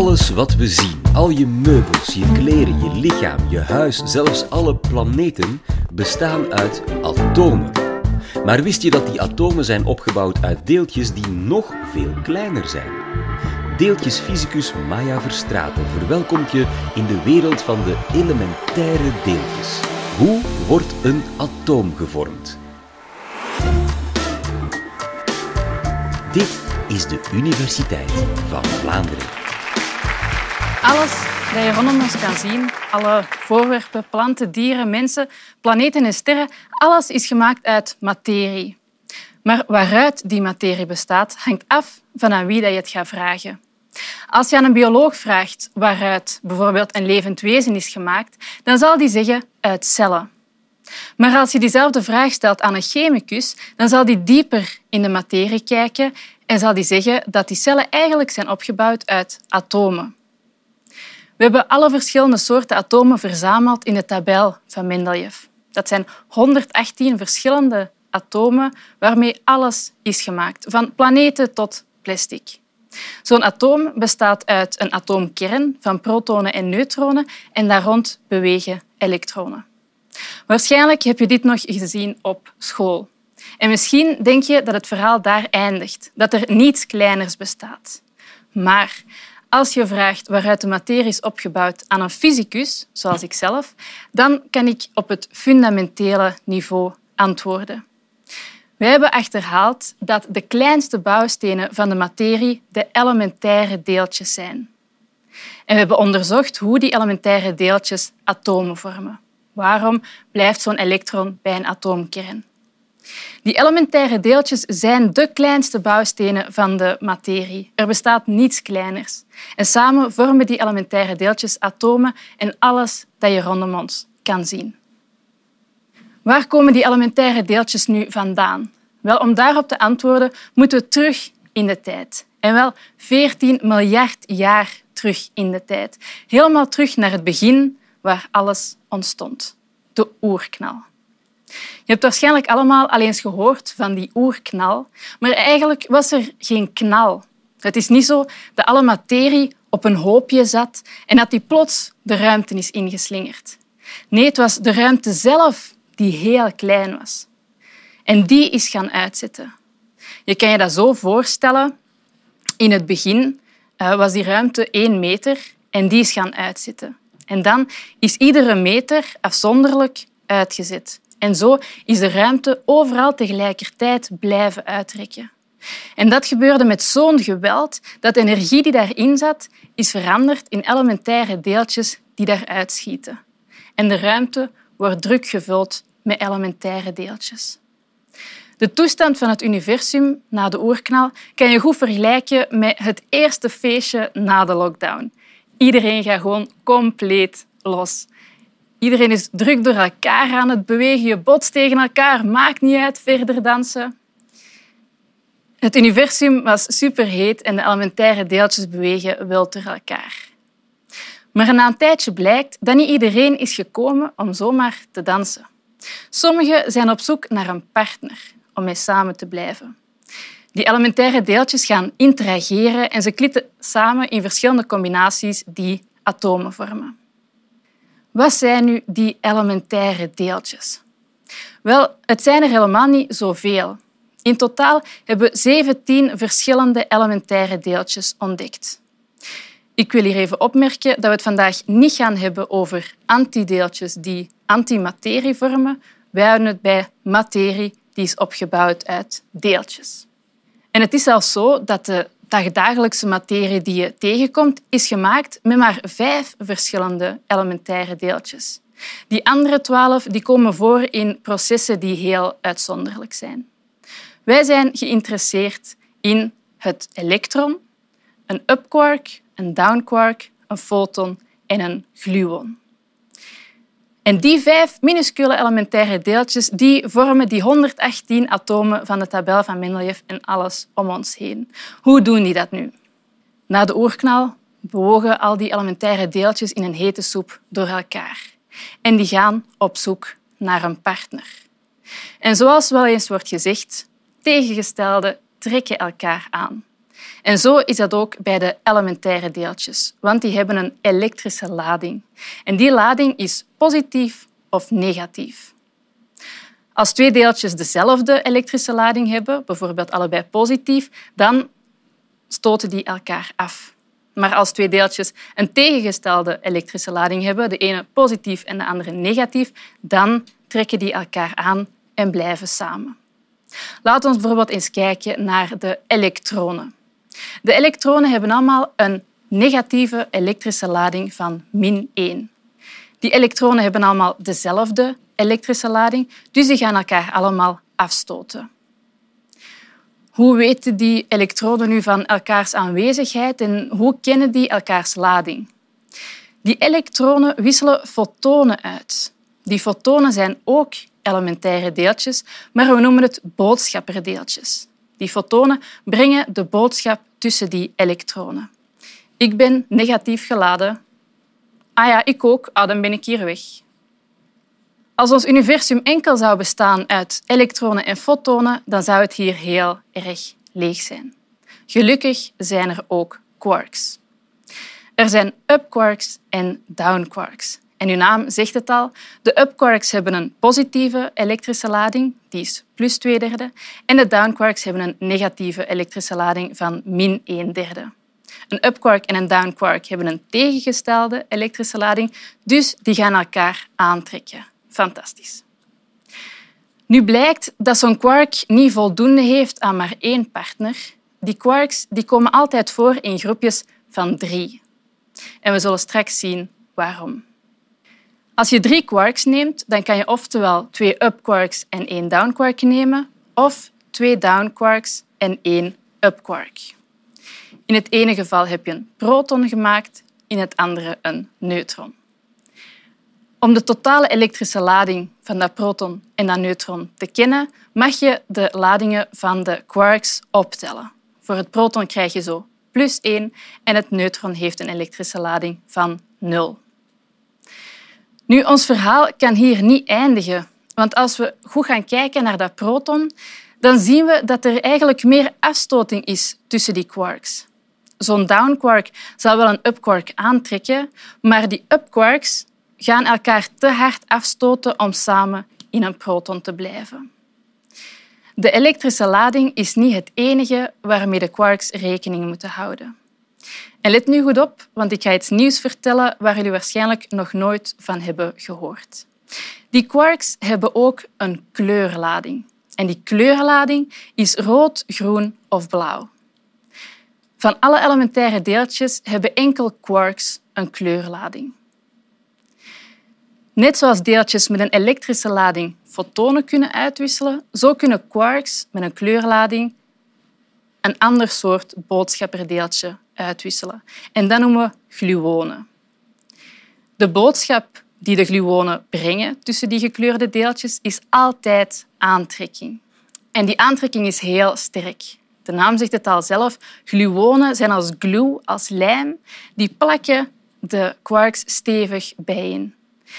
Alles wat we zien, al je meubels, je kleren, je lichaam, je huis, zelfs alle planeten, bestaan uit atomen. Maar wist je dat die atomen zijn opgebouwd uit deeltjes die nog veel kleiner zijn? Deeltjesfysicus Maya Verstraeten verwelkomt je in de wereld van de elementaire deeltjes. Hoe wordt een atoom gevormd? Dit is de Universiteit van Vlaanderen. Alles dat je rondom ons kan zien, alle voorwerpen, planten, dieren, mensen, planeten en sterren, alles is gemaakt uit materie. Maar waaruit die materie bestaat, hangt af van aan wie je het gaat vragen. Als je aan een bioloog vraagt waaruit bijvoorbeeld een levend wezen is gemaakt, dan zal die zeggen uit cellen. Maar als je diezelfde vraag stelt aan een chemicus, dan zal die dieper in de materie kijken en zal die zeggen dat die cellen eigenlijk zijn opgebouwd uit atomen. We hebben alle verschillende soorten atomen verzameld in de tabel van Mendeleev. Dat zijn 118 verschillende atomen waarmee alles is gemaakt, van planeten tot plastic. Zo'n atoom bestaat uit een atoomkern van protonen en neutronen en daar rond bewegen elektronen. Waarschijnlijk heb je dit nog gezien op school. En misschien denk je dat het verhaal daar eindigt, dat er niets kleiners bestaat. Maar als je vraagt waaruit de materie is opgebouwd aan een fysicus, zoals ik zelf, dan kan ik op het fundamentele niveau antwoorden. We hebben achterhaald dat de kleinste bouwstenen van de materie de elementaire deeltjes zijn. En we hebben onderzocht hoe die elementaire deeltjes atomen vormen. Waarom blijft zo'n elektron bij een atoomkern? Die elementaire deeltjes zijn de kleinste bouwstenen van de materie. Er bestaat niets kleiners. En samen vormen die elementaire deeltjes atomen en alles dat je rondom ons kan zien. Waar komen die elementaire deeltjes nu vandaan? Wel, om daarop te antwoorden moeten we terug in de tijd. En wel 14 miljard jaar terug in de tijd. Helemaal terug naar het begin waar alles ontstond. De oerknal. Je hebt waarschijnlijk allemaal al eens gehoord van die oerknal, maar eigenlijk was er geen knal. Het is niet zo dat alle materie op een hoopje zat en dat die plots de ruimte is ingeslingerd. Nee, het was de ruimte zelf die heel klein was. En die is gaan uitzetten. Je kan je dat zo voorstellen. In het begin eh, was die ruimte één meter en die is gaan uitzetten. En dan is iedere meter afzonderlijk uitgezet. En zo is de ruimte overal tegelijkertijd blijven uitrekken. En dat gebeurde met zo'n geweld dat de energie die daarin zat, is veranderd in elementaire deeltjes die daaruit schieten. En de ruimte wordt druk gevuld met elementaire deeltjes. De toestand van het universum na de oerknal kan je goed vergelijken met het eerste feestje na de lockdown. Iedereen gaat gewoon compleet los. Iedereen is druk door elkaar aan het bewegen, je botst tegen elkaar, maakt niet uit, verder dansen. Het universum was superheet en de elementaire deeltjes bewegen wild door elkaar. Maar na een tijdje blijkt dat niet iedereen is gekomen om zomaar te dansen. Sommigen zijn op zoek naar een partner om mee samen te blijven. Die elementaire deeltjes gaan interageren en ze klitten samen in verschillende combinaties die atomen vormen. Wat zijn nu die elementaire deeltjes? Wel, het zijn er helemaal niet zoveel. In totaal hebben we 17 verschillende elementaire deeltjes ontdekt. Ik wil hier even opmerken dat we het vandaag niet gaan hebben over antideeltjes die antimaterie vormen. Wij houden het bij materie die is opgebouwd uit deeltjes. En het is zelfs zo dat de dagdagelijkse materie die je tegenkomt, is gemaakt met maar vijf verschillende elementaire deeltjes. Die andere twaalf die komen voor in processen die heel uitzonderlijk zijn. Wij zijn geïnteresseerd in het elektron, een upquark, een downquark, een foton en een gluon. En die vijf minuscule elementaire deeltjes die vormen die 118 atomen van de tabel van Mendeleev en alles om ons heen. Hoe doen die dat nu? Na de oerknal bewogen al die elementaire deeltjes in een hete soep door elkaar. En die gaan op zoek naar een partner. En zoals wel eens wordt gezegd, tegengestelde trekken elkaar aan. En zo is dat ook bij de elementaire deeltjes, want die hebben een elektrische lading. En die lading is positief of negatief. Als twee deeltjes dezelfde elektrische lading hebben, bijvoorbeeld allebei positief, dan stoten die elkaar af. Maar als twee deeltjes een tegengestelde elektrische lading hebben, de ene positief en de andere negatief, dan trekken die elkaar aan en blijven samen. Laten we bijvoorbeeld eens kijken naar de elektronen. De elektronen hebben allemaal een negatieve elektrische lading van min 1. Die elektronen hebben allemaal dezelfde elektrische lading, dus die gaan elkaar allemaal afstoten. Hoe weten die elektroden nu van elkaars aanwezigheid en hoe kennen die elkaars lading? Die elektronen wisselen fotonen uit. Die fotonen zijn ook elementaire deeltjes, maar we noemen het boodschapperdeeltjes. Die fotonen brengen de boodschap tussen die elektronen. Ik ben negatief geladen. Ah ja, ik ook. Ah, dan ben ik hier weg. Als ons universum enkel zou bestaan uit elektronen en fotonen, dan zou het hier heel erg leeg zijn. Gelukkig zijn er ook quarks. Er zijn up-quarks en down-quarks. En uw naam zegt het al. De up-quarks hebben een positieve elektrische lading, die is plus 2 derde. En de down-quarks hebben een negatieve elektrische lading van min 1 derde. Een up-quark en een down-quark hebben een tegengestelde elektrische lading, dus die gaan elkaar aantrekken. Fantastisch. Nu blijkt dat zo'n quark niet voldoende heeft aan maar één partner. Die quarks die komen altijd voor in groepjes van drie. En we zullen straks zien waarom. Als je drie quarks neemt, dan kan je oftewel twee up quarks en één down quark nemen, of twee down quarks en één up quark. In het ene geval heb je een proton gemaakt, in het andere een neutron. Om de totale elektrische lading van dat proton en dat neutron te kennen, mag je de ladingen van de quarks optellen. Voor het proton krijg je zo plus 1 en het neutron heeft een elektrische lading van 0. Nu, ons verhaal kan hier niet eindigen, want als we goed gaan kijken naar dat proton, dan zien we dat er eigenlijk meer afstoting is tussen die quarks. Zo'n down quark zal wel een up quark aantrekken, maar die up quarks gaan elkaar te hard afstoten om samen in een proton te blijven. De elektrische lading is niet het enige waarmee de quarks rekening moeten houden. En let nu goed op, want ik ga iets nieuws vertellen waar jullie waarschijnlijk nog nooit van hebben gehoord. Die quarks hebben ook een kleurlading. En die kleurlading is rood, groen of blauw. Van alle elementaire deeltjes hebben enkel quarks een kleurlading. Net zoals deeltjes met een elektrische lading fotonen kunnen uitwisselen, zo kunnen quarks met een kleurlading een ander soort boodschapperdeeltje uitwisselen. En dat noemen we gluonen. De boodschap die de gluonen brengen tussen die gekleurde deeltjes is altijd aantrekking. En die aantrekking is heel sterk. De naam zegt het al zelf. Gluonen zijn als glue, als lijm. Die plakken de quarks stevig bijeen.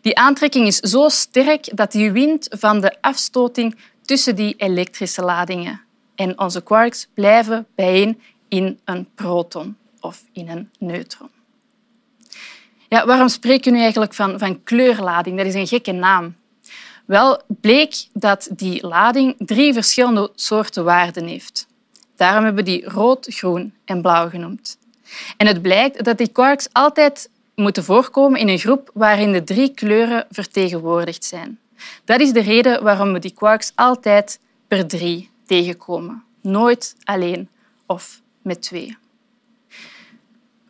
Die aantrekking is zo sterk dat die wint van de afstoting tussen die elektrische ladingen. En onze quarks blijven bijeen in een proton of in een neutron. Ja, waarom spreken we nu eigenlijk van, van kleurlading? Dat is een gekke naam. Wel bleek dat die lading drie verschillende soorten waarden heeft. Daarom hebben we die rood, groen en blauw genoemd. En het blijkt dat die quarks altijd moeten voorkomen in een groep waarin de drie kleuren vertegenwoordigd zijn. Dat is de reden waarom we die quarks altijd per drie tegenkomen. Nooit alleen of met twee.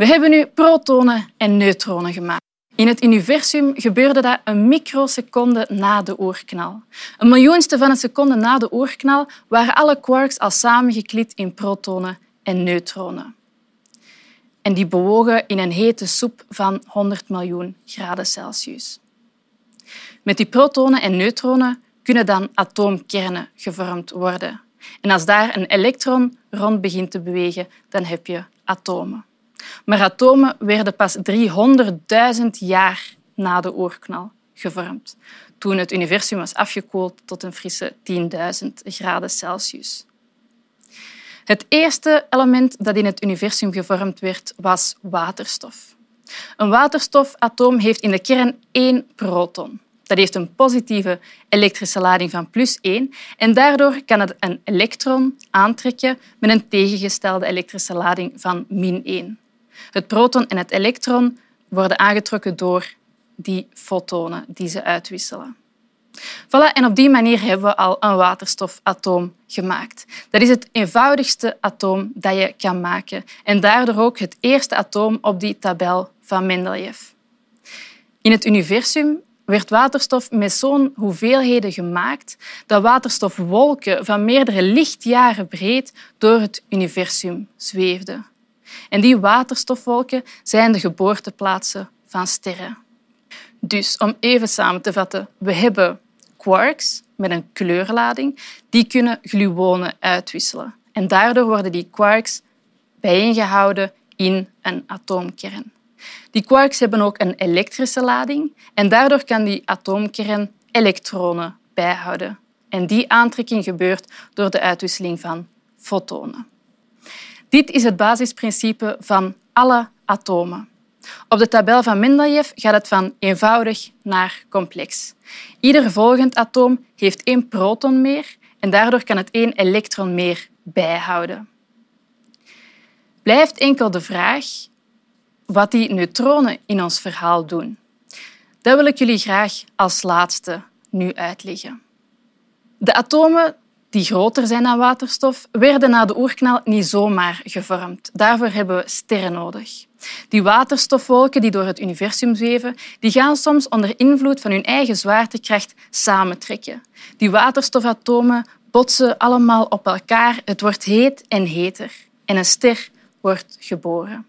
We hebben nu protonen en neutronen gemaakt. In het universum gebeurde dat een microseconde na de oerknal. Een miljoenste van een seconde na de oerknal waren alle quarks al samengeklit in protonen en neutronen en die bewogen in een hete soep van 100 miljoen graden Celsius. Met die protonen en neutronen kunnen dan atoomkernen gevormd worden. En als daar een elektron rond begint te bewegen, dan heb je atomen. Maar atomen werden pas 300.000 jaar na de oerknal gevormd, toen het universum was afgekoeld tot een frisse 10.000 graden Celsius. Het eerste element dat in het universum gevormd werd, was waterstof. Een waterstofatoom heeft in de kern één proton. Dat heeft een positieve elektrische lading van plus 1 en daardoor kan het een elektron aantrekken met een tegengestelde elektrische lading van min 1. Het proton en het elektron worden aangetrokken door die fotonen die ze uitwisselen. Voilà, en op die manier hebben we al een waterstofatoom gemaakt. Dat is het eenvoudigste atoom dat je kan maken en daardoor ook het eerste atoom op die tabel van Mendeleev. In het universum werd waterstof met zo'n hoeveelheden gemaakt dat waterstofwolken van meerdere lichtjaren breed door het universum zweefden. En die waterstofwolken zijn de geboorteplaatsen van sterren. Dus om even samen te vatten, we hebben quarks met een kleurlading, die kunnen gluonen uitwisselen. En daardoor worden die quarks bijeengehouden in een atoomkern. Die quarks hebben ook een elektrische lading en daardoor kan die atoomkern elektronen bijhouden. En die aantrekking gebeurt door de uitwisseling van fotonen. Dit is het basisprincipe van alle atomen. Op de tabel van Mendeleev gaat het van eenvoudig naar complex. Ieder volgend atoom heeft één proton meer en daardoor kan het één elektron meer bijhouden. Blijft enkel de vraag wat die neutronen in ons verhaal doen. Dat wil ik jullie graag als laatste nu uitleggen. De atomen die groter zijn dan waterstof, werden na de oerknal niet zomaar gevormd. Daarvoor hebben we sterren nodig. Die waterstofwolken die door het universum zweven, die gaan soms onder invloed van hun eigen zwaartekracht samentrekken. Die waterstofatomen botsen allemaal op elkaar. Het wordt heet en heter. En een ster wordt geboren.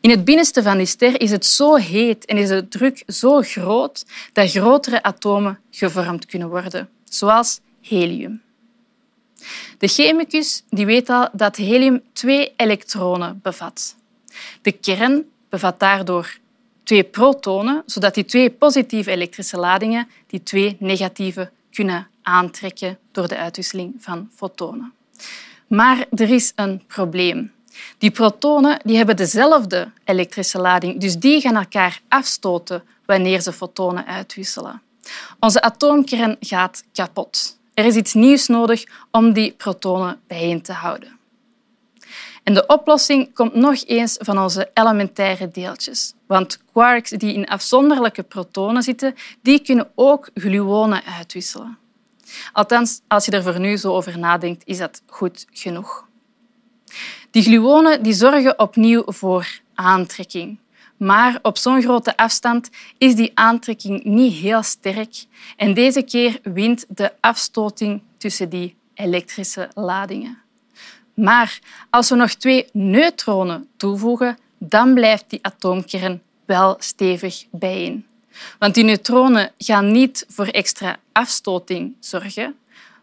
In het binnenste van die ster is het zo heet en is de druk zo groot dat grotere atomen gevormd kunnen worden, zoals helium. De chemicus die weet al dat helium twee elektronen bevat. De kern bevat daardoor twee protonen, zodat die twee positieve elektrische ladingen die twee negatieve kunnen aantrekken door de uitwisseling van fotonen. Maar er is een probleem. Die protonen die hebben dezelfde elektrische lading, dus die gaan elkaar afstoten wanneer ze fotonen uitwisselen. Onze atoomkern gaat kapot. Er is iets nieuws nodig om die protonen bijeen te houden. En de oplossing komt nog eens van onze elementaire deeltjes. Want quarks die in afzonderlijke protonen zitten, die kunnen ook gluonen uitwisselen. Althans, als je er voor nu zo over nadenkt, is dat goed genoeg. Die gluonen die zorgen opnieuw voor aantrekking. Maar op zo'n grote afstand is die aantrekking niet heel sterk en deze keer wint de afstoting tussen die elektrische ladingen. Maar als we nog twee neutronen toevoegen, dan blijft die atoomkern wel stevig bijeen. Want die neutronen gaan niet voor extra afstoting zorgen,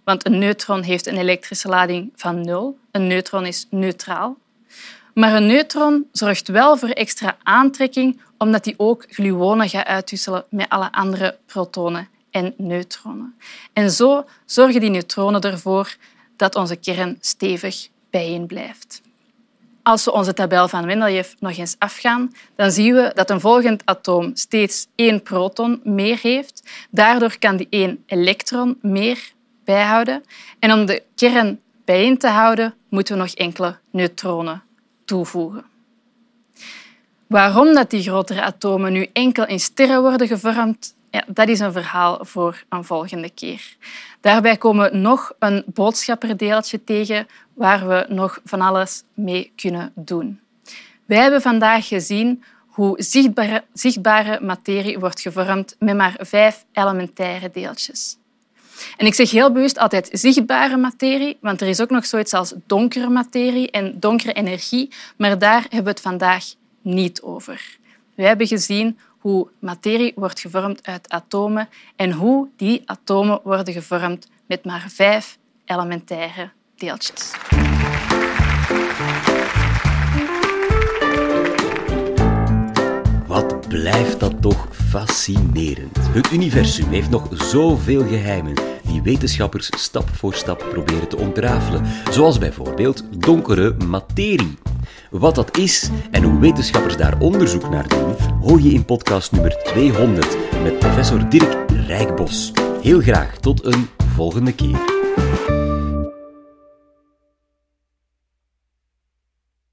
want een neutron heeft een elektrische lading van nul. Een neutron is neutraal. Maar een neutron zorgt wel voor extra aantrekking, omdat hij ook gluonen gaat uitwisselen met alle andere protonen en neutronen. En zo zorgen die neutronen ervoor dat onze kern stevig bijeen blijft. Als we onze tabel van Mendeleev nog eens afgaan, dan zien we dat een volgend atoom steeds één proton meer heeft. Daardoor kan die één elektron meer bijhouden. En om de kern bijeen te houden, moeten we nog enkele neutronen toevoegen. Waarom dat die grotere atomen nu enkel in sterren worden gevormd, ja, dat is een verhaal voor een volgende keer. Daarbij komen we nog een boodschapperdeeltje tegen waar we nog van alles mee kunnen doen. Wij hebben vandaag gezien hoe zichtbare, zichtbare materie wordt gevormd met maar vijf elementaire deeltjes. En ik zeg heel bewust altijd zichtbare materie, want er is ook nog zoiets als donkere materie en donkere energie, maar daar hebben we het vandaag niet over. We hebben gezien hoe materie wordt gevormd uit atomen en hoe die atomen worden gevormd met maar vijf elementaire deeltjes. Blijft dat toch fascinerend. Het universum heeft nog zoveel geheimen die wetenschappers stap voor stap proberen te ontrafelen, zoals bijvoorbeeld donkere materie. Wat dat is en hoe wetenschappers daar onderzoek naar doen, hoor je in podcast nummer 200 met professor Dirk Rijkbos. Heel graag tot een volgende keer.